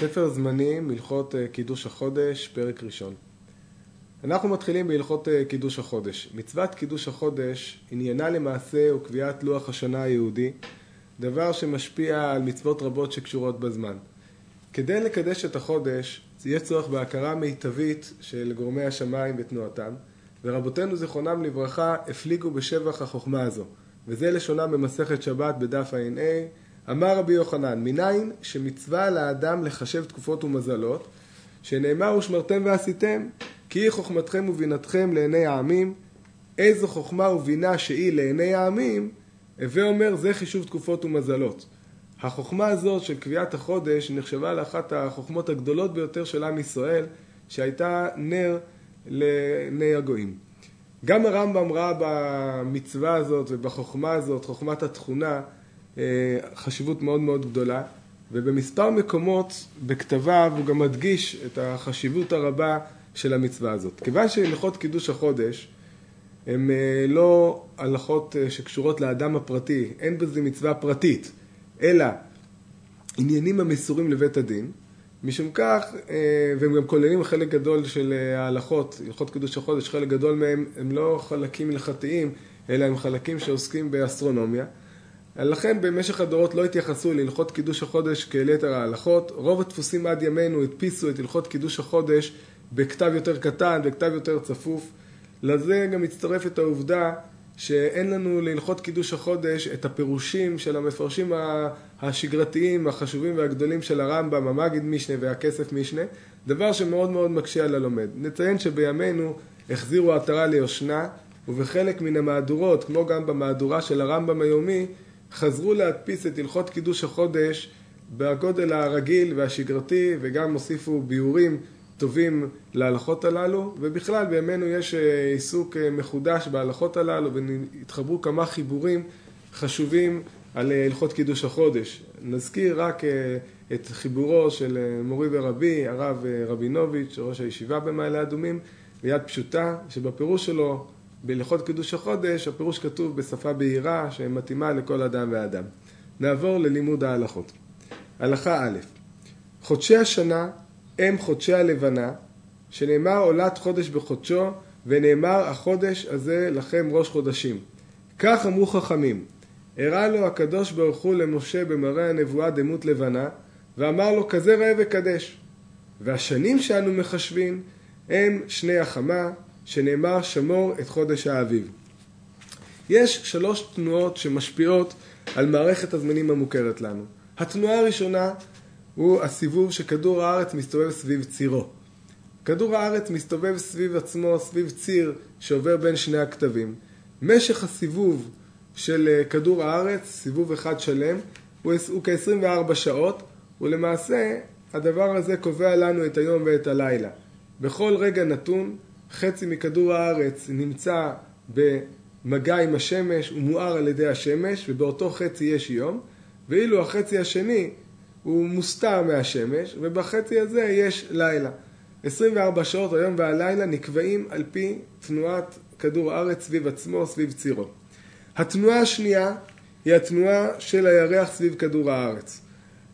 ספר זמנים, הלכות אה, קידוש החודש, פרק ראשון. אנחנו מתחילים בהלכות אה, קידוש החודש. מצוות קידוש החודש עניינה למעשה הוא קביעת לוח השנה היהודי, דבר שמשפיע על מצוות רבות שקשורות בזמן. כדי לקדש את החודש, יש צורך בהכרה מיטבית של גורמי השמיים ותנועתם, ורבותינו זיכרונם לברכה הפליגו בשבח החוכמה הזו, וזה לשונם במסכת שבת בדף ע"ה אמר רבי יוחנן, מניין שמצווה לאדם לחשב תקופות ומזלות, שנאמר ושמרתם ועשיתם, כי היא חוכמתכם ובינתכם לעיני העמים, איזו חוכמה ובינה שהיא לעיני העמים, הווה אומר זה חישוב תקופות ומזלות. החוכמה הזאת של קביעת החודש נחשבה לאחת החוכמות הגדולות ביותר של עם ישראל, שהייתה נר לעיני הגויים. גם הרמב"ם ראה במצווה הזאת ובחוכמה הזאת, חוכמת התכונה, חשיבות מאוד מאוד גדולה, ובמספר מקומות בכתביו הוא גם מדגיש את החשיבות הרבה של המצווה הזאת. כיוון שהלכות קידוש החודש הן אה, לא הלכות אה, שקשורות לאדם הפרטי, אין בזה מצווה פרטית, אלא עניינים המסורים לבית הדין, משום כך, והם גם כוללים חלק גדול של ההלכות, הלכות קידוש החודש, חלק גדול מהם הם לא חלקים הלכתיים, אלא הם חלקים שעוסקים באסטרונומיה. לכן במשך הדורות לא התייחסו להלכות קידוש החודש כאל יתר ההלכות. רוב הדפוסים עד ימינו הדפיסו את הלכות קידוש החודש בכתב יותר קטן, בכתב יותר צפוף. לזה גם מצטרפת העובדה שאין לנו להלכות קידוש החודש את הפירושים של המפרשים השגרתיים, החשובים והגדולים של הרמב"ם, המגיד משנה והכסף משנה, דבר שמאוד מאוד מקשה על הלומד. נציין שבימינו החזירו עטרה ליושנה, ובחלק מן המהדורות, כמו גם במהדורה של הרמב"ם היומי, חזרו להדפיס את הלכות קידוש החודש בגודל הרגיל והשגרתי וגם הוסיפו ביאורים טובים להלכות הללו ובכלל בימינו יש אה, עיסוק אה, מחודש בהלכות הללו והתחברו כמה חיבורים חשובים על אה, הלכות קידוש החודש. נזכיר רק את חיבורו של מורי ורבי, הרב רבינוביץ', ראש הישיבה במעלה אדומים, ביד פשוטה, שבפירוש שלו בהלכות קידוש החודש הפירוש כתוב בשפה בהירה שמתאימה לכל אדם ואדם. נעבור ללימוד ההלכות. הלכה א' חודשי השנה הם חודשי הלבנה, שנאמר עולת חודש בחודשו, ונאמר החודש הזה לכם ראש חודשים. כך אמרו חכמים, הראה לו הקדוש ברוך הוא למשה במראה הנבואה דמות לבנה, ואמר לו כזה ראה וקדש. והשנים שאנו מחשבים הם שני החמה, שנאמר שמור את חודש האביב. יש שלוש תנועות שמשפיעות על מערכת הזמנים המוכרת לנו. התנועה הראשונה הוא הסיבוב שכדור הארץ מסתובב סביב צירו. כדור הארץ מסתובב סביב עצמו, סביב ציר שעובר בין שני הכתבים. משך הסיבוב של אה, כדור הארץ, סיבוב אחד שלם, הוא, הוא כ-24 שעות, ולמעשה הדבר הזה קובע לנו את היום ואת הלילה. בכל רגע נתון חצי מכדור הארץ נמצא במגע עם השמש, הוא מואר על ידי השמש, ובאותו חצי יש יום, ואילו החצי השני הוא מוסתר מהשמש, ובחצי הזה יש לילה. 24 שעות היום והלילה נקבעים על פי תנועת כדור הארץ סביב עצמו, סביב צירו. התנועה השנייה היא התנועה של הירח סביב כדור הארץ.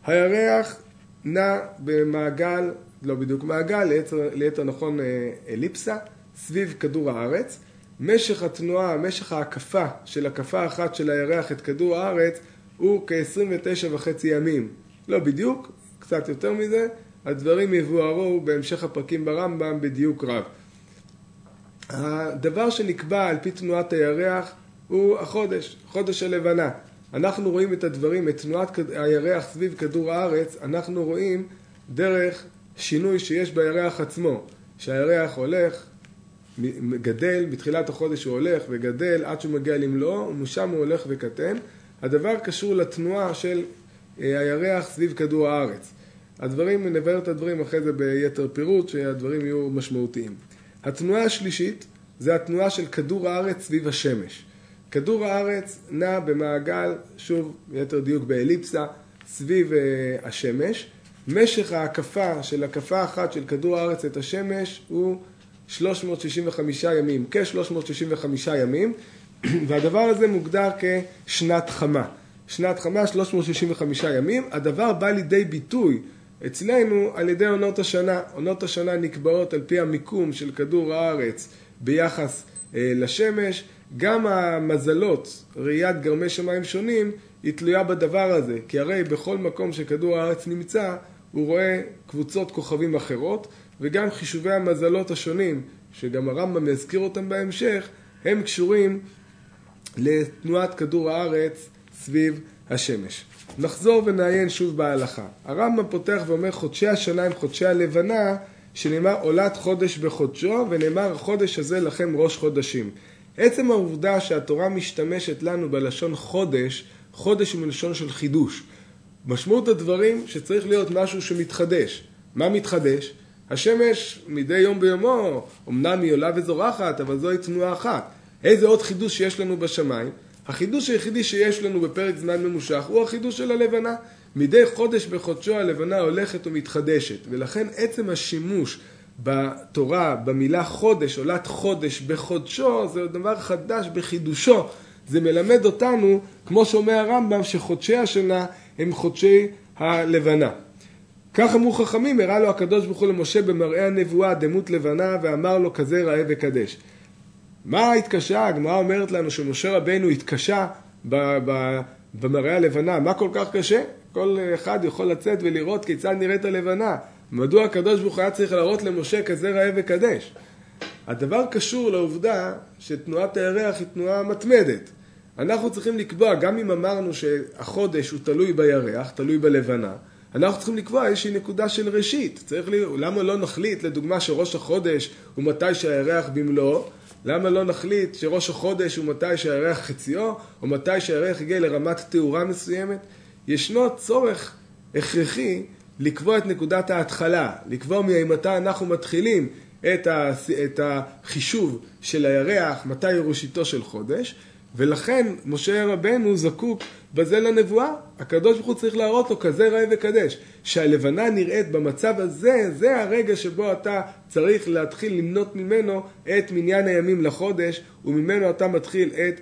הירח נע במעגל לא בדיוק מעגל, ליתר, ליתר נכון אה, אליפסה, סביב כדור הארץ. משך התנועה, משך ההקפה של הקפה אחת של הירח את כדור הארץ הוא כ-29 וחצי ימים. לא בדיוק, קצת יותר מזה, הדברים יבוארו בהמשך הפרקים ברמב"ם בדיוק רב. הדבר שנקבע על פי תנועת הירח הוא החודש, חודש הלבנה. אנחנו רואים את הדברים, את תנועת הירח סביב כדור הארץ, אנחנו רואים דרך שינוי שיש בירח עצמו, שהירח הולך, גדל, בתחילת החודש הוא הולך וגדל עד שהוא מגיע למלואו, ומשם הוא הולך וקטן. הדבר קשור לתנועה של אה, הירח סביב כדור הארץ. הדברים, נבהר את הדברים אחרי זה ביתר פירוט, שהדברים יהיו משמעותיים. התנועה השלישית זה התנועה של כדור הארץ סביב השמש. כדור הארץ נע במעגל, שוב, ביתר דיוק באליפסה, סביב אה, השמש. משך ההקפה של הקפה אחת של כדור הארץ את השמש הוא 365 ימים, כ-365 ימים, והדבר הזה מוגדר כשנת חמה. שנת חמה, 365 ימים. הדבר בא לידי ביטוי אצלנו על ידי עונות השנה. עונות השנה נקבעות על פי המיקום של כדור הארץ ביחס אה, לשמש. גם המזלות, ראיית גרמי שמיים שונים, היא תלויה בדבר הזה, כי הרי בכל מקום שכדור הארץ נמצא, הוא רואה קבוצות כוכבים אחרות, וגם חישובי המזלות השונים, שגם הרמב"ם יזכיר אותם בהמשך, הם קשורים לתנועת כדור הארץ סביב השמש. נחזור ונעיין שוב בהלכה. הרמב"ם פותח ואומר חודשי השנה הם חודשי הלבנה, שנאמר עולת חודש בחודשו, ונאמר החודש הזה לכם ראש חודשים. עצם העובדה שהתורה משתמשת לנו בלשון חודש, חודש הוא מלשון של חידוש. משמעות הדברים שצריך להיות משהו שמתחדש. מה מתחדש? השמש מדי יום ביומו, אמנם היא עולה וזורחת, אבל זוהי תנועה אחת. איזה עוד חידוש יש לנו בשמיים? החידוש היחידי שיש לנו בפרק זמן ממושך הוא החידוש של הלבנה. מדי חודש בחודשו הלבנה הולכת ומתחדשת, ולכן עצם השימוש בתורה במילה חודש, עולת חודש בחודשו, זה דבר חדש בחידושו. זה מלמד אותנו, כמו שאומר הרמב"ם, שחודשי השנה הם חודשי הלבנה. כך אמרו חכמים, הראה לו הקדוש ברוך הוא למשה במראה הנבואה דמות לבנה ואמר לו כזה ראה וקדש. מה התקשה? הגמרא אומרת לנו שמשה רבנו התקשה במראה הלבנה. מה כל כך קשה? כל אחד יכול לצאת ולראות כיצד נראית הלבנה. מדוע הקדוש ברוך הוא היה צריך להראות למשה כזה ראה וקדש? הדבר קשור לעובדה שתנועת הירח היא תנועה מתמדת. אנחנו צריכים לקבוע, גם אם אמרנו שהחודש הוא תלוי בירח, תלוי בלבנה, אנחנו צריכים לקבוע איזושהי נקודה של ראשית. צריך לי, למה לא נחליט, לדוגמה, שראש החודש הוא מתי שהירח במלואו? למה לא נחליט שראש החודש הוא מתי שהירח חציו, או מתי שהירח הגיע לרמת תאורה מסוימת? ישנו צורך הכרחי לקבוע את נקודת ההתחלה, לקבוע ממתי אנחנו מתחילים את, החישוב של הירח, מתי ראשיתו של חודש, ולכן משה רבנו זקוק בזה לנבואה. הקדוש ברוך הוא צריך להראות לו כזה ראה וקדש. שהלבנה נראית במצב הזה, זה הרגע שבו אתה צריך להתחיל למנות ממנו את מניין הימים לחודש, וממנו אתה מתחיל את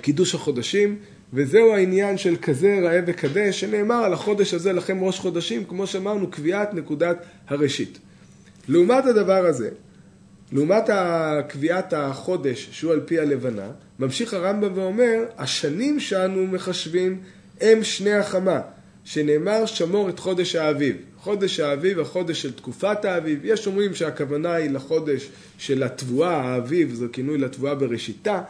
קידוש החודשים. וזהו העניין של כזה ראה וקדש, שנאמר על החודש הזה לכם ראש חודשים, כמו שאמרנו, קביעת נקודת הראשית. לעומת הדבר הזה, לעומת קביעת החודש שהוא על פי הלבנה, ממשיך הרמב"ם ואומר, השנים שאנו מחשבים הם שני החמה, שנאמר שמור את חודש האביב. חודש האביב, החודש של תקופת האביב, יש אומרים שהכוונה היא לחודש של התבואה, האביב, זה כינוי לתבואה בראשיתה,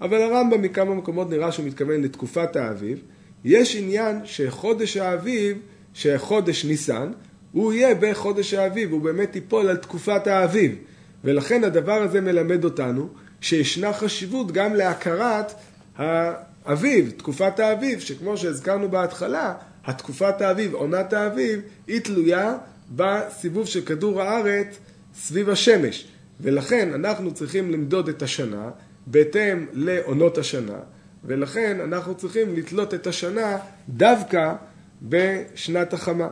אבל הרמב"ם מכמה מקומות נראה שהוא מתכוון לתקופת האביב. יש עניין שחודש האביב, שחודש ניסן, הוא יהיה בחודש האביב, הוא באמת ייפול על תקופת האביב. ולכן הדבר הזה מלמד אותנו שישנה חשיבות גם להכרת האביב, תקופת האביב, שכמו שהזכרנו בהתחלה, התקופת האביב, עונת האביב, היא תלויה בסיבוב של כדור הארץ סביב השמש. ולכן אנחנו צריכים למדוד את השנה בהתאם לעונות השנה, ולכן אנחנו צריכים לתלות את השנה דווקא בשנת החמה.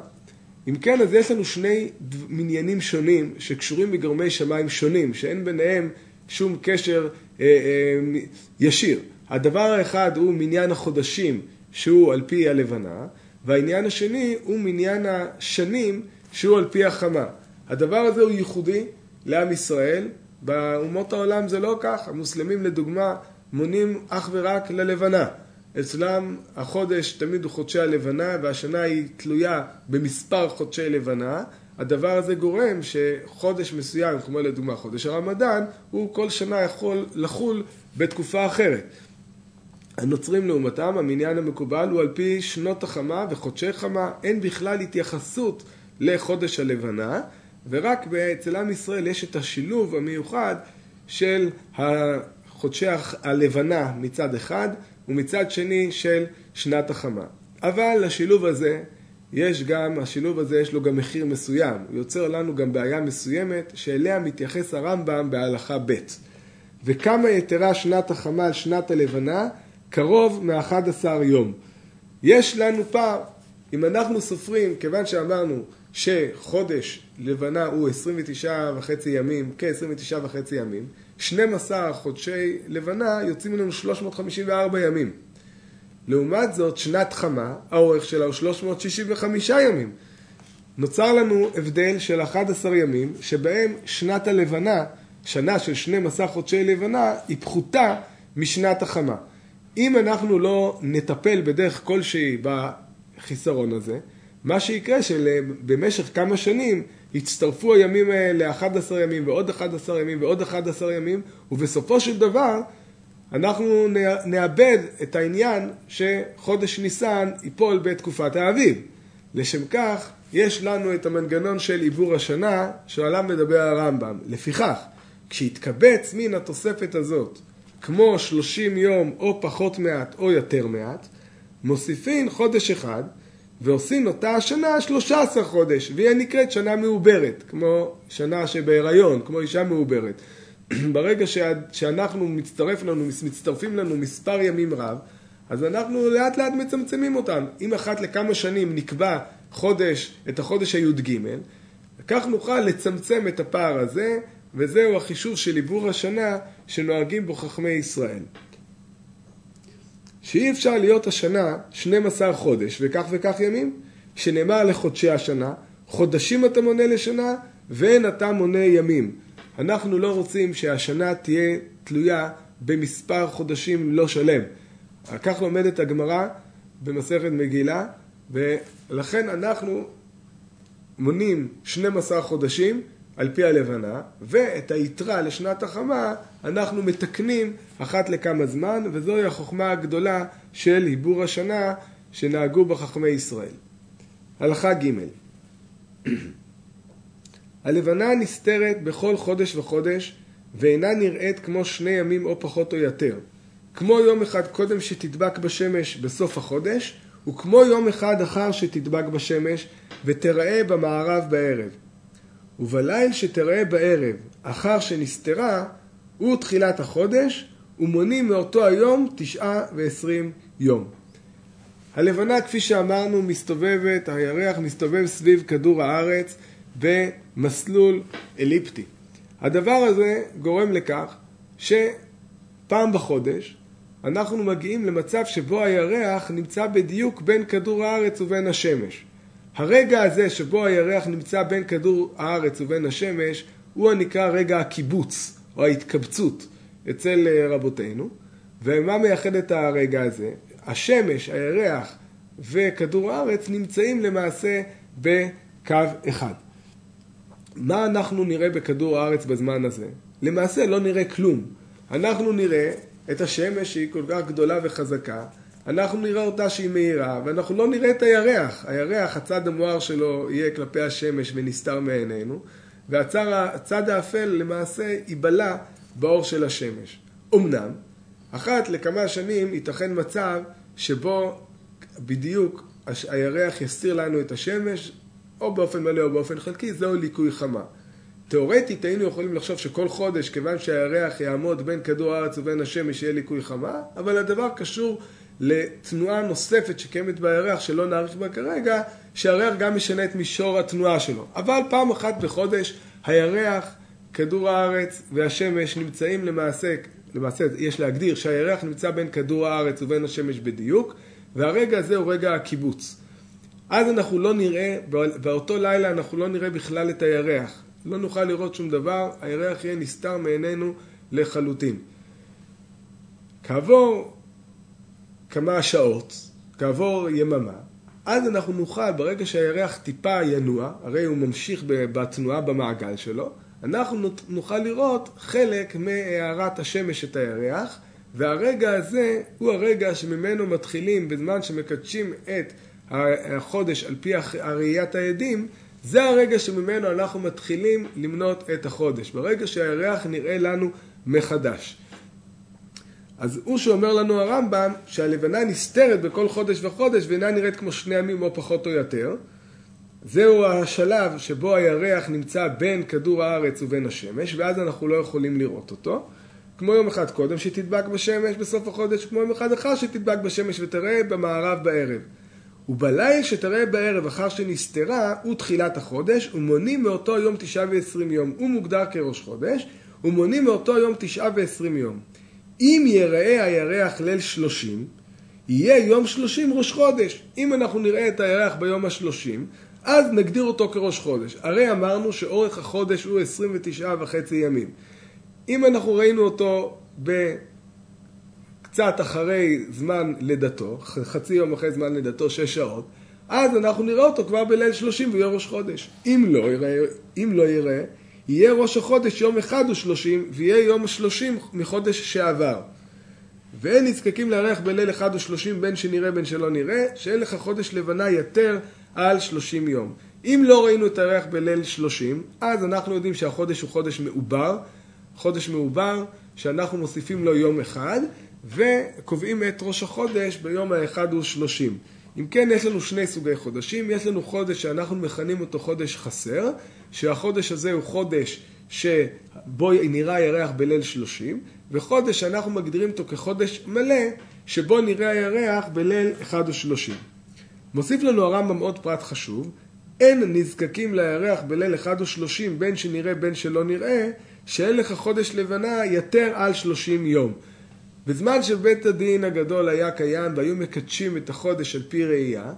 אם כן, אז יש לנו שני מניינים שונים שקשורים בגרמי שמיים שונים, שאין ביניהם שום קשר אה, אה, ישיר. הדבר האחד הוא מניין החודשים, שהוא על פי הלבנה, והעניין השני הוא מניין השנים, שהוא על פי החמה. הדבר הזה הוא ייחודי לעם ישראל, באומות העולם זה לא כך, המוסלמים לדוגמה מונים אך ורק ללבנה. אצלם החודש תמיד הוא חודשי הלבנה והשנה היא תלויה במספר חודשי לבנה. הדבר הזה גורם שחודש מסוים, כמו לדוגמה חודש הרמדאן, הוא כל שנה יכול לחול בתקופה אחרת. הנוצרים לעומתם, המניין המקובל הוא על פי שנות החמה וחודשי חמה, אין בכלל התייחסות לחודש הלבנה, ורק אצל עם ישראל יש את השילוב המיוחד של חודשי הלבנה מצד אחד, ומצד שני של שנת החמה. אבל לשילוב הזה יש גם, השילוב הזה יש לו גם מחיר מסוים, הוא יוצר לנו גם בעיה מסוימת שאליה מתייחס הרמב"ם בהלכה ב'. וכמה יתרה שנת החמה על שנת הלבנה? קרוב מ-11 יום. יש לנו פער, אם אנחנו סופרים, כיוון שאמרנו שחודש לבנה הוא 29 וחצי ימים, כ-29 וחצי ימים, 12 חודשי לבנה יוצאים לנו 354 ימים. לעומת זאת, שנת חמה, האורך שלה הוא 365 ימים. נוצר לנו הבדל של 11 ימים, שבהם שנת הלבנה, שנה של 12 חודשי לבנה, היא פחותה משנת החמה. אם אנחנו לא נטפל בדרך כלשהי בחיסרון הזה, מה שיקרה שבמשך כמה שנים יצטרפו הימים האלה 11 ימים ועוד 11 ימים ועוד 11 ימים, ובסופו של דבר אנחנו נאבד את העניין שחודש ניסן ייפול בתקופת האביב. לשם כך, יש לנו את המנגנון של עיבור השנה, שעליו מדבר הרמב"ם. לפיכך, כשיתקבץ מן התוספת הזאת, כמו 30 יום או פחות מעט או יותר מעט, מוסיפין חודש אחד, ועושים אותה השנה 13 חודש, והיא נקראת שנה מעוברת, כמו שנה שבהיריון, כמו אישה מעוברת. ברגע שאנחנו מצטרף לנו, מצטרפים לנו מספר ימים רב, אז אנחנו לאט לאט מצמצמים אותם. אם אחת לכמה שנים נקבע חודש, את החודש הי"ג, כך נוכל לצמצם את הפער הזה, וזהו החישוב של עיבור השנה שנוהגים בו חכמי ישראל. שאי אפשר להיות השנה 12 חודש וכך וכך ימים, שנאמר לחודשי השנה, חודשים אתה מונה לשנה ואין אתה מונה ימים. אנחנו לא רוצים שהשנה תהיה תלויה במספר חודשים לא שלם. כך לומדת הגמרא במסכת מגילה, ולכן אנחנו מונים 12 חודשים על פי הלבנה, ואת היתרה לשנת החמה אנחנו מתקנים אחת לכמה זמן, וזוהי החוכמה הגדולה של היבור השנה שנהגו בחכמי ישראל. הלכה ג' הלבנה נסתרת בכל חודש וחודש, ואינה נראית כמו שני ימים או פחות או יותר. כמו יום אחד קודם שתדבק בשמש בסוף החודש, וכמו יום אחד אחר שתדבק בשמש, ותראה במערב בערב. ובליל שתראה בערב, אחר שנסתרה, הוא תחילת החודש, ומונים מאותו היום תשעה ועשרים יום. הלבנה, כפי שאמרנו, מסתובבת, הירח מסתובב סביב כדור הארץ במסלול אליפטי. הדבר הזה גורם לכך שפעם בחודש אנחנו מגיעים למצב שבו הירח נמצא בדיוק בין כדור הארץ ובין השמש. הרגע הזה שבו הירח נמצא בין כדור הארץ ובין השמש הוא הנקרא רגע הקיבוץ או ההתקבצות אצל אה, רבותינו. ומה מייחד את הרגע הזה? השמש, הירח וכדור הארץ נמצאים למעשה בקו אחד. מה אנחנו נראה בכדור הארץ בזמן הזה? למעשה לא נראה כלום. אנחנו נראה את השמש שהיא כל כך גדולה וחזקה, אנחנו נראה אותה שהיא מהירה, ואנחנו לא נראה את הירח. הירח, הצד המואר שלו יהיה כלפי השמש ונסתר מעינינו, והצד האפל למעשה ייבלע באור של השמש. אמנם, אחת לכמה שנים ייתכן מצב שבו בדיוק הירח יסתיר לנו את השמש, או באופן מלא או באופן חלקי, זהו ליקוי חמה. תאורטית היינו יכולים לחשוב שכל חודש, כיוון שהירח יעמוד בין כדור הארץ ובין השמש, יהיה ליקוי חמה, אבל הדבר קשור לתנועה נוספת שקיימת בירח, שלא נאריך בה כרגע, שהירח גם משנה את מישור התנועה שלו. אבל פעם אחת בחודש הירח, כדור הארץ והשמש נמצאים למעשה, למעשה יש להגדיר שהירח נמצא בין כדור הארץ ובין השמש בדיוק, והרגע הזה הוא רגע הקיבוץ. אז אנחנו לא נראה, באותו לילה אנחנו לא נראה בכלל את הירח. לא נוכל לראות שום דבר, הירח יהיה נסתר מעינינו לחלוטין. כעבור כמה שעות, כעבור יממה, אז אנחנו נוכל, ברגע שהירח טיפה ינוע, הרי הוא ממשיך בתנועה במעגל שלו, אנחנו נוכל לראות חלק מהארת השמש את הירח, והרגע הזה הוא הרגע שממנו מתחילים, בזמן שמקדשים את החודש על פי ראיית העדים, זה הרגע שממנו אנחנו מתחילים למנות את החודש, ברגע שהירח נראה לנו מחדש. אז הוא שאומר לנו הרמב"ם שהלבנה נסתרת בכל חודש וחודש ואינה נראית כמו שני ימים או פחות או יותר. זהו השלב שבו הירח נמצא בין כדור הארץ ובין השמש, ואז אנחנו לא יכולים לראות אותו. כמו יום אחד קודם שתדבק בשמש בסוף החודש, כמו יום אחד אחר שתדבק בשמש ותראה במערב בערב. ובליל שתראה בערב אחר שנסתרה, הוא תחילת החודש, ומונים מאותו יום תשעה ועשרים יום. הוא מוגדר כראש חודש, ומונים מאותו יום תשעה ועשרים יום. אם יראה הירח ליל שלושים, יהיה יום שלושים ראש חודש. אם אנחנו נראה את הירח ביום השלושים, אז נגדיר אותו כראש חודש. הרי אמרנו שאורך החודש הוא 29 וחצי ימים. אם אנחנו ראינו אותו בקצת אחרי זמן לידתו, חצי יום אחרי זמן לידתו, שש שעות, אז אנחנו נראה אותו כבר בליל שלושים ויהיה ראש חודש. אם לא יראה, אם לא יראה, יהיה ראש החודש יום אחד ושלושים, ויהיה יום השלושים מחודש שעבר. ואין נזקקים לארח בליל אחד ושלושים בין שנראה בין שלא נראה, שאין לך חודש לבנה יתר על שלושים יום. אם לא ראינו את הירח בליל שלושים, אז אנחנו יודעים שהחודש הוא חודש מעובר, חודש מעובר שאנחנו מוסיפים לו יום אחד, וקובעים את ראש החודש ביום האחד ושלושים. אם כן, יש לנו שני סוגי חודשים. יש לנו חודש שאנחנו מכנים אותו חודש חסר, שהחודש הזה הוא חודש שבו נראה הירח בליל שלושים, וחודש שאנחנו מגדירים אותו כחודש מלא, שבו נראה הירח בליל אחד ושלושים. מוסיף לנו הרמב"ם עוד פרט חשוב, אין נזקקים לירח בליל אחד ושלושים בין שנראה בין שלא נראה, שאין לך חודש לבנה יתר על שלושים יום. בזמן שבית הדין הגדול היה קיים והיו מקדשים את החודש על פי ראייה,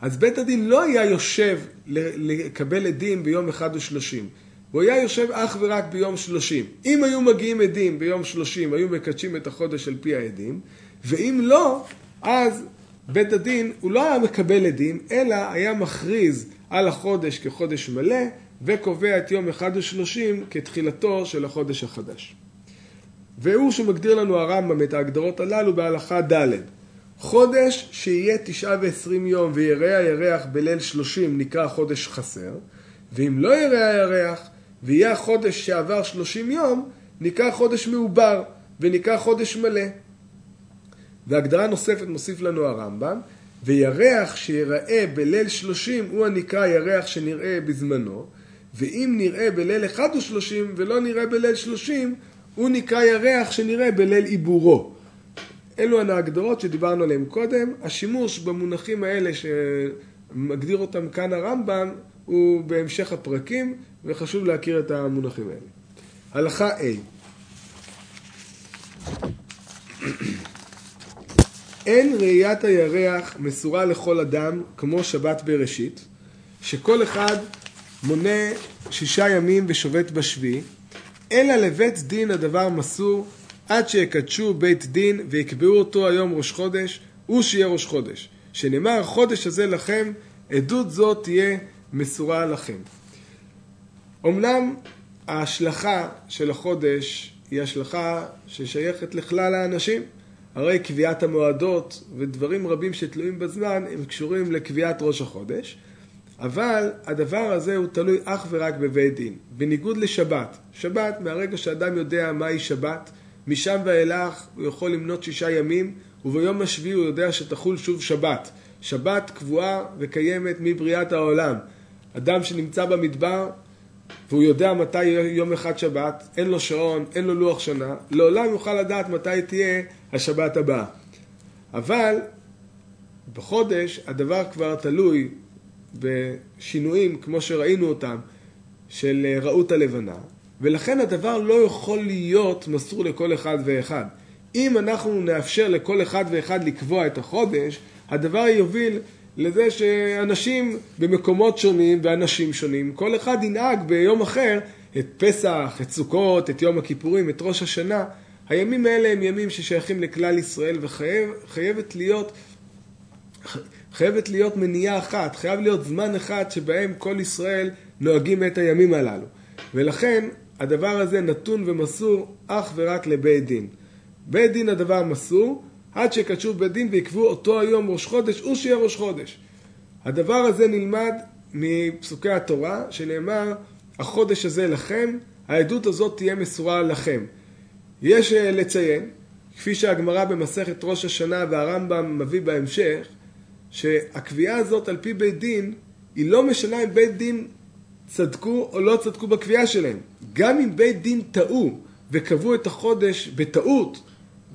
אז בית הדין לא היה יושב לקבל עדים ביום אחד ושלושים. הוא היה יושב אך ורק ביום שלושים. אם היו מגיעים עדים ביום שלושים, היו מקדשים את החודש על פי העדים, ואם לא, אז בית הדין הוא לא היה מקבל עדים, אלא היה מכריז על החודש כחודש מלא, וקובע את יום אחד ושלושים כתחילתו של החודש החדש. והוא שמגדיר לנו הרמב"ם את ההגדרות הללו בהלכה ד' חודש שיהיה תשעה ועשרים יום ויראה הירח בליל שלושים נקרא חודש חסר, ואם לא יראה הירח ויהיה החודש שעבר שלושים יום, נקרא חודש מעובר ונקרא חודש מלא. והגדרה נוספת מוסיף לנו הרמב"ם, וירח שיראה בליל שלושים הוא הנקרא ירח שנראה בזמנו, ואם נראה בליל אחד ושלושים ולא נראה בליל שלושים, הוא נקרא ירח שנראה בליל עיבורו. אלו הן ההגדרות שדיברנו עליהן קודם. השימוש במונחים האלה שמגדיר אותם כאן הרמב"ם הוא בהמשך הפרקים, וחשוב להכיר את המונחים האלה. הלכה A אין ראיית הירח מסורה לכל אדם כמו שבת בראשית, שכל אחד מונה שישה ימים ושובת בשביעי, אלא לבית דין הדבר מסור עד שיקדשו בית דין ויקבעו אותו היום ראש חודש, הוא שיהיה ראש חודש. שנאמר החודש הזה לכם, עדות זאת תהיה מסורה לכם. אמנם ההשלכה של החודש היא השלכה ששייכת לכלל האנשים. הרי קביעת המועדות ודברים רבים שתלויים בזמן הם קשורים לקביעת ראש החודש. אבל הדבר הזה הוא תלוי אך ורק בבית דין. בניגוד לשבת, שבת, מהרגע שאדם יודע מהי שבת, משם ואילך הוא יכול למנות שישה ימים, וביום השביעי הוא יודע שתחול שוב שבת. שבת קבועה וקיימת מבריאת העולם. אדם שנמצא במדבר והוא יודע מתי יום אחד שבת, אין לו שעון, אין לו לוח שנה, לעולם יוכל לדעת מתי תהיה השבת הבאה. אבל בחודש הדבר כבר תלוי בשינויים כמו שראינו אותם של אה, רעות הלבנה, ולכן הדבר לא יכול להיות מסור לכל אחד ואחד. אם אנחנו נאפשר לכל אחד ואחד לקבוע את החודש, הדבר יוביל לזה שאנשים במקומות שונים ואנשים שונים, כל אחד ינהג ביום אחר את פסח, את סוכות, את יום הכיפורים, את ראש השנה. הימים האלה הם ימים ששייכים לכלל ישראל וחייבת להיות חייבת להיות מניעה אחת, חייב להיות זמן אחד שבהם כל ישראל נוהגים את הימים הללו. ולכן הדבר הזה נתון ומסור אך ורק לבית דין. בית דין הדבר מסור, עד שקדשו בית דין ויקבעו אותו היום ראש חודש, הוא שיהיה ראש חודש. הדבר הזה נלמד מפסוקי התורה, שנאמר, החודש הזה לכם, העדות הזאת תהיה מסורה לכם. יש אה, לציין, כפי שהגמרא במסכת ראש השנה והרמב"ם מביא בהמשך, שהקביעה הזאת על פי בית דין, היא לא משנה אם בית דין צדקו או לא צדקו בקביעה שלהם. גם אם בית דין טעו וקבעו את החודש בטעות,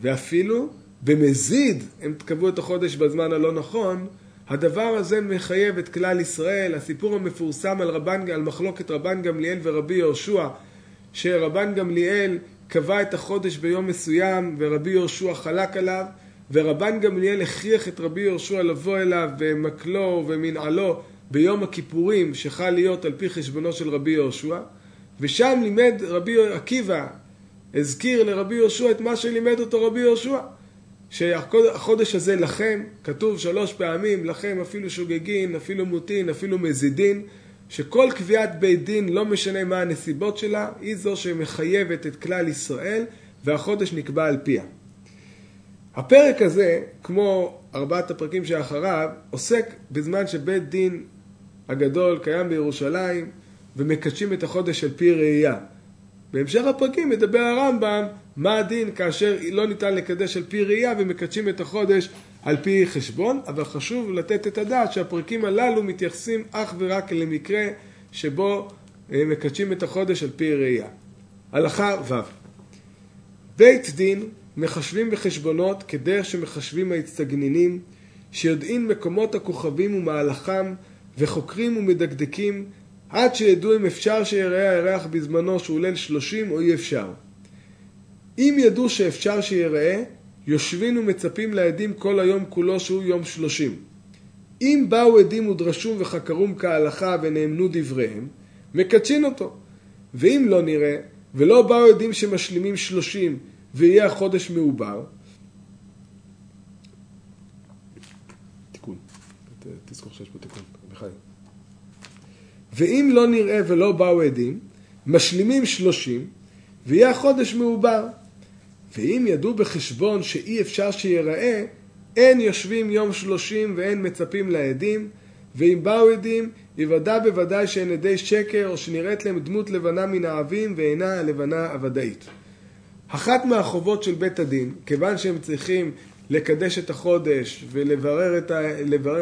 ואפילו במזיד הם קבעו את החודש בזמן הלא נכון, הדבר הזה מחייב את כלל ישראל. הסיפור המפורסם על, רבן, על מחלוקת רבן גמליאל ורבי יהושע, שרבן גמליאל קבע את החודש ביום מסוים ורבי יהושע חלק עליו, ורבן גמליאל הכריח את רבי יהושע לבוא אליו במקלו ומנעלו ביום הכיפורים שחל להיות על פי חשבונו של רבי יהושע, ושם לימד רבי עקיבא, הזכיר לרבי יהושע את מה שלימד אותו רבי יהושע. שהחודש הזה לכם, כתוב שלוש פעמים, לכם אפילו שוגגין, אפילו מוטין, אפילו מזידין, שכל קביעת בית דין, לא משנה מה הנסיבות שלה, היא זו שמחייבת את כלל ישראל, והחודש נקבע על פיה. הפרק הזה, כמו ארבעת הפרקים שאחריו, עוסק בזמן שבית דין הגדול קיים בירושלים, ומקדשים את החודש על פי ראייה. בהמשך הפרקים מדבר הרמב"ם מה הדין כאשר לא ניתן לקדש על פי ראייה ומקדשים את החודש על פי חשבון, אבל חשוב לתת את הדעת שהפרקים הללו מתייחסים אך ורק למקרה שבו אה, מקדשים את החודש על פי ראייה. הלכה ו' בית דין מחשבים בחשבונות כדרך שמחשבים ההצטגנינים, שיודעים מקומות הכוכבים ומהלכם, וחוקרים ומדקדקים, עד שידעו אם אפשר שיראה הירח בזמנו שהוא ליל שלושים או אי אפשר. אם ידעו שאפשר שיראה, יושבים ומצפים לעדים כל היום כולו שהוא יום שלושים. אם באו עדים ודרשום וחקרום כהלכה ונאמנו דבריהם, מקדשין אותו. ואם לא נראה, ולא באו עדים שמשלימים שלושים ויהיה החודש מעובר, תיקון, תזכור שיש פה תיקון, בחיים. ואם לא נראה ולא באו עדים, משלימים שלושים ויהיה החודש מעובר. ואם ידעו בחשבון שאי אפשר שיראה, אין יושבים יום שלושים ואין מצפים לעדים, ואם באו עדים, יוודע בוודאי שהן עדי שקר, או שנראית להם דמות לבנה מן העבים, ואינה הלבנה הוודאית. אחת מהחובות של בית הדין, כיוון שהם צריכים לקדש את החודש ולברר את, ה,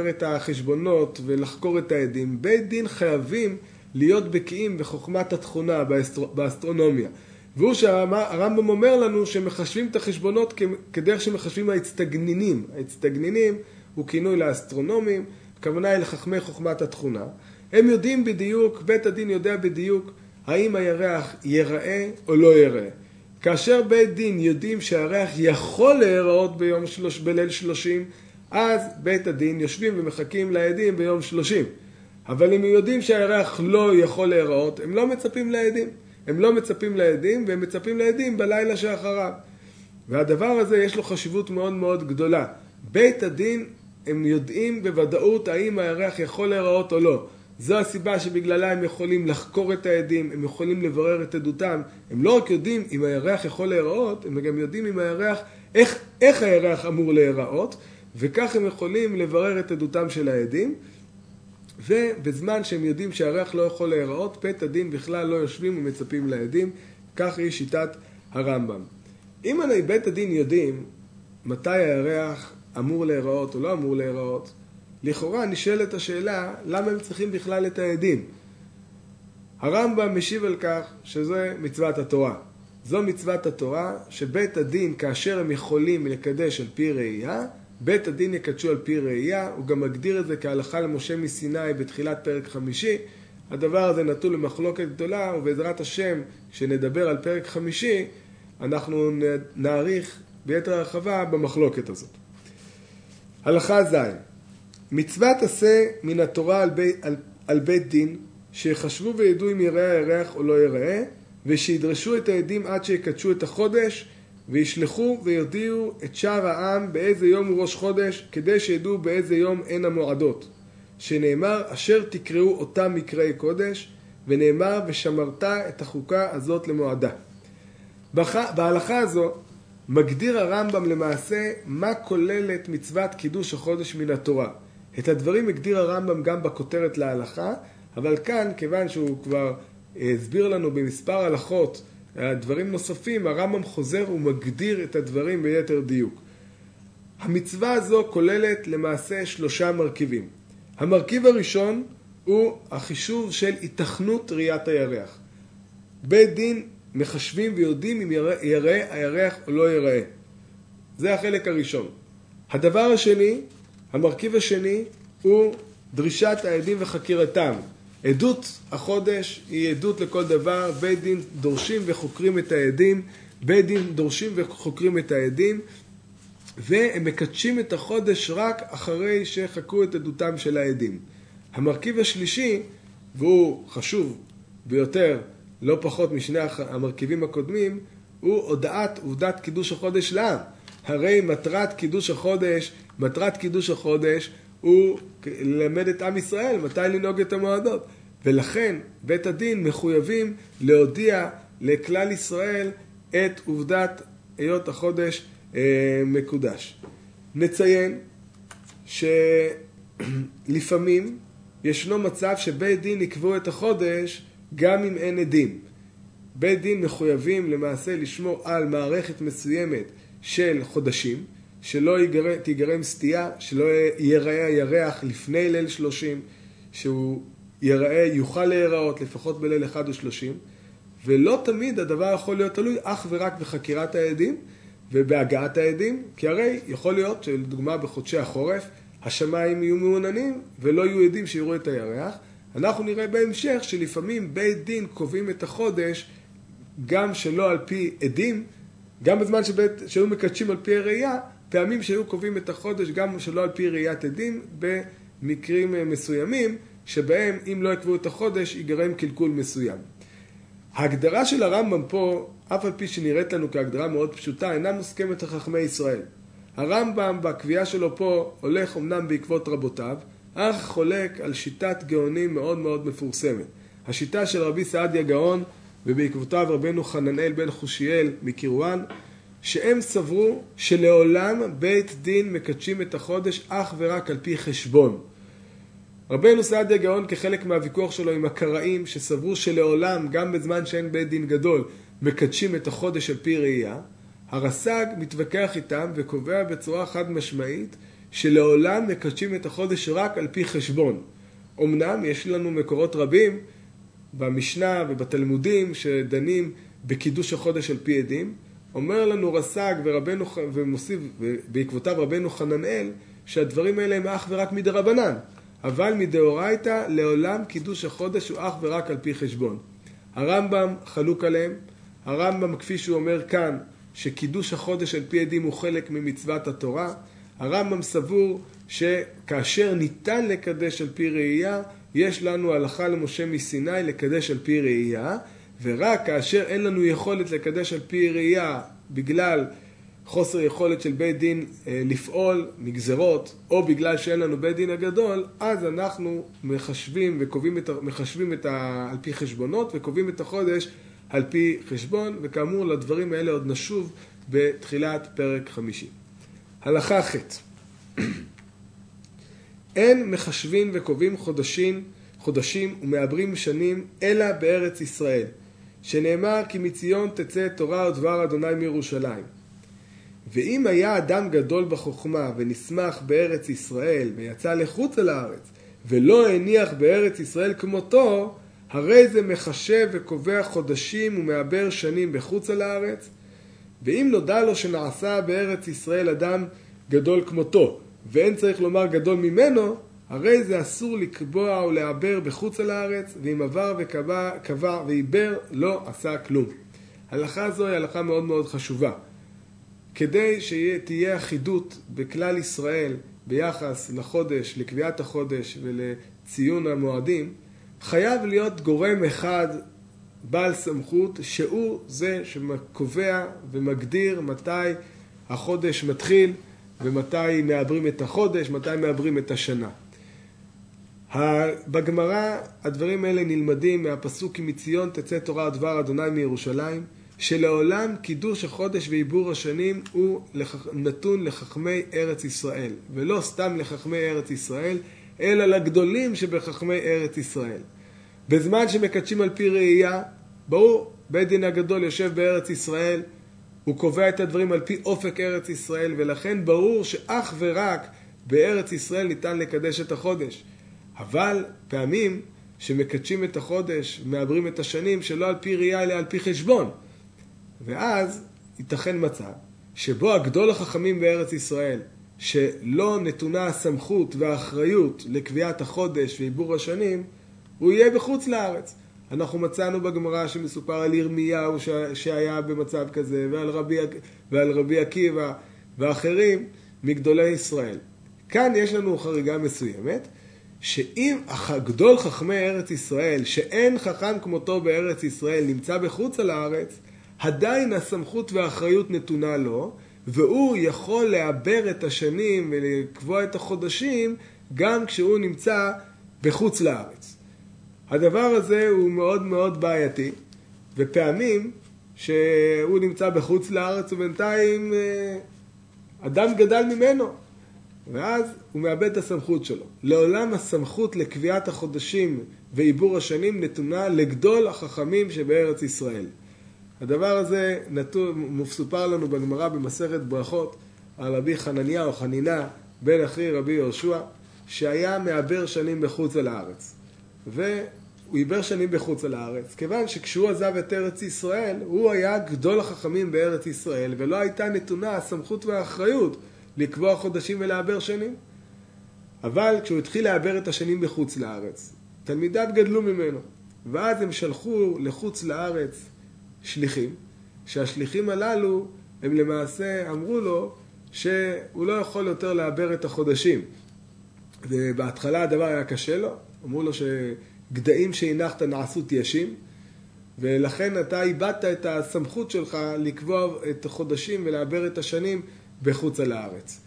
את החשבונות ולחקור את העדים, בית דין חייבים להיות בקיאים בחוכמת התכונה, באסטר, באסטרונומיה. והוא שהרמב"ם אומר לנו שמחשבים את החשבונות כדרך שמחשבים האצטגנינים. האצטגנינים הוא כינוי לאסטרונומים, הכוונה היא לחכמי חוכמת התכונה. הם יודעים בדיוק, בית הדין יודע בדיוק האם הירח ייראה או לא ייראה. כאשר בית דין יודעים שהירח יכול להיראות ביום שלוש, בליל שלושים, אז בית הדין יושבים ומחכים לעדים ביום שלושים. אבל אם הם יודעים שהירח לא יכול להיראות, הם לא מצפים לעדים. הם לא מצפים לעדים, והם מצפים לעדים בלילה שאחריו. והדבר הזה יש לו חשיבות מאוד מאוד גדולה. בית הדין, הם יודעים בוודאות האם הירח יכול להיראות או לא. זו הסיבה שבגללה הם יכולים לחקור את העדים, הם יכולים לברר את עדותם. הם לא רק יודעים אם הירח יכול להיראות, הם גם יודעים אם הירח, איך, איך הירח אמור להיראות, וכך הם יכולים לברר את עדותם של העדים. ובזמן שהם יודעים שהריח לא יכול להיראות, בית הדין בכלל לא יושבים ומצפים לעדים, כך היא שיטת הרמב"ם. אם בית הדין יודעים מתי הירח אמור להיראות או לא אמור להיראות, לכאורה נשאלת השאלה למה הם צריכים בכלל את העדים. הרמב"ם משיב על כך שזה מצוות התורה. זו מצוות התורה שבית הדין כאשר הם יכולים לקדש על פי ראייה בית הדין יקדשו על פי ראייה, הוא גם מגדיר את זה כהלכה למשה מסיני בתחילת פרק חמישי. הדבר הזה נתון למחלוקת גדולה, ובעזרת השם, כשנדבר על פרק חמישי, אנחנו נאריך ביתר הרחבה במחלוקת הזאת. הלכה ז' מצוות עשה מן התורה על, בי, על, על בית דין, שיחשבו וידעו אם יראה הירח או לא יראה, ושידרשו את העדים עד שיקדשו את החודש, וישלחו ויודיעו את שאר העם באיזה יום הוא ראש חודש, כדי שידעו באיזה יום הן המועדות. שנאמר, אשר תקראו אותם מקראי קודש, ונאמר, ושמרת את החוקה הזאת למועדה. בהלכה הזו מגדיר הרמב"ם למעשה מה כוללת מצוות קידוש החודש מן התורה. את הדברים הגדיר הרמב"ם גם בכותרת להלכה, אבל כאן, כיוון שהוא כבר הסביר לנו במספר הלכות דברים נוספים, הרמב"ם חוזר ומגדיר את הדברים ביתר דיוק. המצווה הזו כוללת למעשה שלושה מרכיבים. המרכיב הראשון הוא החישוב של התכנות ראיית הירח. בית דין מחשבים ויודעים אם יראה הירח או לא יראה. זה החלק הראשון. הדבר השני, המרכיב השני, הוא דרישת העדים וחקירתם. עדות החודש היא עדות לכל דבר, בית דין דורשים וחוקרים את העדים, בית דין דורשים וחוקרים את העדים, והם מקדשים את החודש רק אחרי שחקרו את עדותם של העדים. המרכיב השלישי, והוא חשוב ביותר, לא פחות משני המרכיבים הקודמים, הוא הודעת עובדת קידוש החודש לעם. הרי מטרת קידוש החודש, מטרת קידוש החודש הוא ללמד את עם ישראל מתי לנהוג את המועדות. ולכן בית הדין מחויבים להודיע לכלל ישראל את עובדת היות החודש אה, מקודש. נציין שלפעמים ישנו מצב שבית דין יקבעו את החודש גם אם אין עדים. בית דין מחויבים למעשה לשמור על מערכת מסוימת של חודשים, שלא יגר... תיגרם סטייה, שלא ייראה הירח לפני ליל שלושים, שהוא ייראה, יוכל להיראות לפחות בליל אחד ושלושים, ולא תמיד הדבר יכול להיות תלוי אך ורק בחקירת העדים ובהגעת העדים, כי הרי יכול להיות שלדוגמה בחודשי החורף השמיים יהיו מעוננים ולא יהיו עדים שיראו את הירח. אנחנו נראה בהמשך שלפעמים בית דין קובעים את החודש גם שלא על פי עדים, גם בזמן שבית, שהיו מקדשים על פי הראייה, פעמים שהיו קובעים את החודש גם שלא על פי ראיית עדים במקרים מסוימים, שבהם אם לא יקבעו את החודש ייגרם קלקול מסוים. ההגדרה של הרמב"ם פה, אף על פי שנראית לנו כהגדרה מאוד פשוטה, אינה מוסכמת לחכמי ישראל. הרמב"ם בקביעה שלו פה הולך אמנם בעקבות רבותיו, אך חולק על שיטת גאונים מאוד מאוד מפורסמת. השיטה של רבי סעדיה גאון ובעקבותיו רבנו חננאל בן חושיאל מקירואן, שהם סברו שלעולם בית דין מקדשים את החודש אך ורק על פי חשבון. רבנו סעדיה גאון כחלק מהוויכוח שלו עם הקראים שסברו שלעולם, גם בזמן שאין בית דין גדול, מקדשים את החודש על פי ראייה, הרס"ג מתווכח איתם וקובע בצורה חד משמעית שלעולם מקדשים את החודש רק על פי חשבון. אמנם יש לנו מקורות רבים במשנה ובתלמודים שדנים בקידוש החודש על פי עדים, אומר לנו רס"ג ורבנו, ומוסיף בעקבותיו רבנו חננאל שהדברים האלה הם אך ורק מדרבנן. אבל מדאורייתא לעולם קידוש החודש הוא אך ורק על פי חשבון. הרמב"ם חלוק עליהם, הרמב"ם כפי שהוא אומר כאן שקידוש החודש על פי עדים הוא חלק ממצוות התורה, הרמב"ם סבור שכאשר ניתן לקדש על פי ראייה, יש לנו הלכה למשה מסיני לקדש על פי ראייה, ורק כאשר אין לנו יכולת לקדש על פי ראייה בגלל חוסר יכולת של בית דין אה, לפעול מגזרות, או בגלל שאין לנו בית דין הגדול, אז אנחנו מחשבים וקובעים את, מחשבים את ה, על פי חשבונות וקובעים את החודש על פי חשבון, וכאמור לדברים האלה עוד נשוב בתחילת פרק חמישי. הלכה ח' אין מחשבים וקובעים חודשים, חודשים ומעברים שנים אלא בארץ ישראל, שנאמר כי מציון תצא תורה ודבר אדוני מירושלים. ואם היה אדם גדול בחוכמה ונשמח בארץ ישראל ויצא לחוץ על הארץ ולא הניח בארץ ישראל כמותו, הרי זה מחשב וקובע חודשים ומעבר שנים בחוץ על הארץ. ואם נודע לו שנעשה בארץ ישראל אדם גדול כמותו, ואין צריך לומר גדול ממנו, הרי זה אסור לקבוע או לעבר בחוץ על הארץ, ואם עבר וקבע ועיבר לא עשה כלום. הלכה זו היא הלכה מאוד מאוד חשובה. כדי שתהיה אחידות בכלל ישראל ביחס לחודש, לקביעת החודש ולציון המועדים, חייב להיות גורם אחד בעל סמכות שהוא זה שקובע ומגדיר מתי החודש מתחיל ומתי מעברים את החודש, מתי מעברים את השנה. בגמרא הדברים האלה נלמדים מהפסוק כי מציון תצא תורה דבר אדוני מירושלים שלעולם קידוש החודש ועיבור השנים הוא נתון לחכמי ארץ ישראל, ולא סתם לחכמי ארץ ישראל, אלא לגדולים שבחכמי ארץ ישראל. בזמן שמקדשים על פי ראייה, ברור, בית דין הגדול יושב בארץ ישראל, הוא קובע את הדברים על פי אופק ארץ ישראל, ולכן ברור שאך ורק בארץ ישראל ניתן לקדש את החודש. אבל פעמים שמקדשים את החודש, מעברים את השנים, שלא על פי ראייה אלא על פי חשבון. ואז ייתכן מצב שבו הגדול החכמים בארץ ישראל, שלא נתונה הסמכות והאחריות לקביעת החודש ועיבור השנים, הוא יהיה בחוץ לארץ. אנחנו מצאנו בגמרא שמסופר על ירמיהו שהיה במצב כזה, ועל רבי, ועל רבי עקיבא ואחרים מגדולי ישראל. כאן יש לנו חריגה מסוימת, שאם גדול חכמי ארץ ישראל, שאין חכם כמותו בארץ ישראל, נמצא בחוץ על הארץ, עדיין הסמכות והאחריות נתונה לו, והוא יכול לעבר את השנים ולקבוע את החודשים גם כשהוא נמצא בחוץ לארץ. הדבר הזה הוא מאוד מאוד בעייתי, ופעמים שהוא נמצא בחוץ לארץ ובינתיים אה, אדם גדל ממנו, ואז הוא מאבד את הסמכות שלו. לעולם הסמכות לקביעת החודשים ועיבור השנים נתונה לגדול החכמים שבארץ ישראל. הדבר הזה מסופר לנו בגמרא במסכת ברכות על רבי חנניה או חנינה בן אחי רבי יהושע שהיה מעבר שנים בחוץ על הארץ. והוא עיבר שנים בחוץ על הארץ, כיוון שכשהוא עזב את ארץ ישראל, הוא היה גדול החכמים בארץ ישראל, ולא הייתה נתונה הסמכות והאחריות לקבוע חודשים ולעבר שנים. אבל כשהוא התחיל לעבר את השנים בחוץ לארץ, תלמידיו גדלו ממנו, ואז הם שלחו לחוץ לארץ שליחים, שהשליחים הללו הם למעשה אמרו לו שהוא לא יכול יותר לעבר את החודשים. ובהתחלה הדבר היה קשה לו, אמרו לו שגדיים שהנחת נעשו תיישים, ולכן אתה איבדת את הסמכות שלך לקבוע את החודשים ולעבר את השנים בחוץ על הארץ.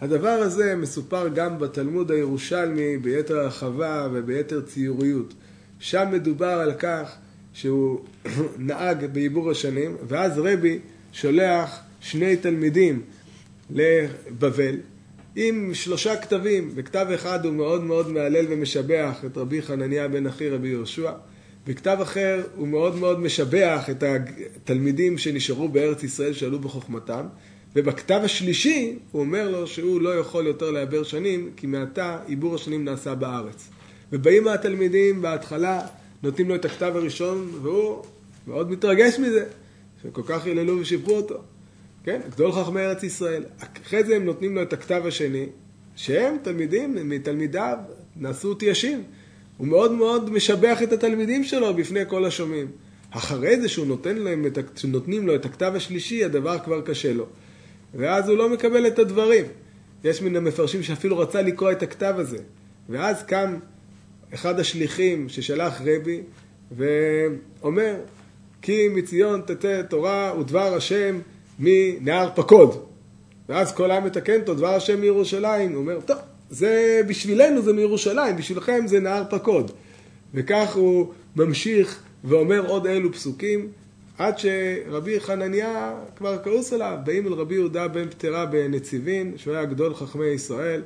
הדבר הזה מסופר גם בתלמוד הירושלמי ביתר הרחבה וביתר ציוריות. שם מדובר על כך שהוא נהג בעיבור השנים, ואז רבי שולח שני תלמידים לבבל עם שלושה כתבים, וכתב אחד הוא מאוד מאוד מהלל ומשבח את רבי חנניה בן אחי רבי יהושע, וכתב אחר הוא מאוד מאוד משבח את התלמידים שנשארו בארץ ישראל שעלו בחוכמתם, ובכתב השלישי הוא אומר לו שהוא לא יכול יותר לעבר שנים, כי מעתה עיבור השנים נעשה בארץ. ובאים התלמידים בהתחלה, נותנים לו את הכתב הראשון, והוא מאוד מתרגש מזה, שכל כך היללו ושיבחו אותו. כן, גדול חכמי ארץ ישראל. אחרי זה הם נותנים לו את הכתב השני, שהם תלמידים מתלמידיו, נעשו תיישים. הוא מאוד מאוד משבח את התלמידים שלו בפני כל השומעים. אחרי זה שהוא נותן להם את, שנותנים לו את הכתב השלישי, הדבר כבר קשה לו. ואז הוא לא מקבל את הדברים. יש מן המפרשים שאפילו רצה לקרוא את הכתב הזה. ואז קם אחד השליחים ששלח רבי ואומר, כי מציון תצא תורה ודבר השם מנהר פקוד. ואז כל העם מתקן אותו, דבר השם מירושלים. הוא אומר, טוב, זה בשבילנו זה מירושלים, בשבילכם זה נהר פקוד. וכך הוא ממשיך ואומר עוד אלו פסוקים, עד שרבי חנניה כבר כעוס עליו, באים אל רבי יהודה בן פטרה בנציבין, שהוא היה גדול חכמי ישראל,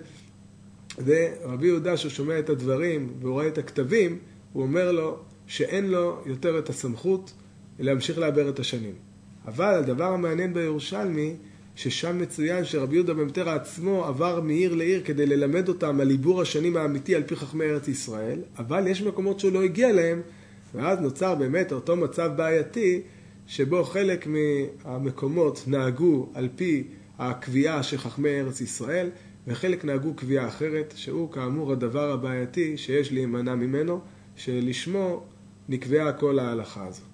ורבי יהודה ששומע את הדברים והוא רואה את הכתבים, הוא אומר לו שאין לו יותר את הסמכות להמשיך לעבר את השנים. אבל הדבר המעניין בירושלמי, ששם מצוין שרבי יהודה בן פטרה עצמו עבר מעיר לעיר כדי ללמד אותם על עיבור השנים האמיתי על פי חכמי ארץ ישראל, אבל יש מקומות שהוא לא הגיע להם, ואז נוצר באמת אותו מצב בעייתי שבו חלק מהמקומות נהגו על פי הקביעה של חכמי ארץ ישראל, וחלק נהגו קביעה אחרת, שהוא כאמור הדבר הבעייתי שיש להימנע ממנו, שלשמו נקבעה כל ההלכה הזאת.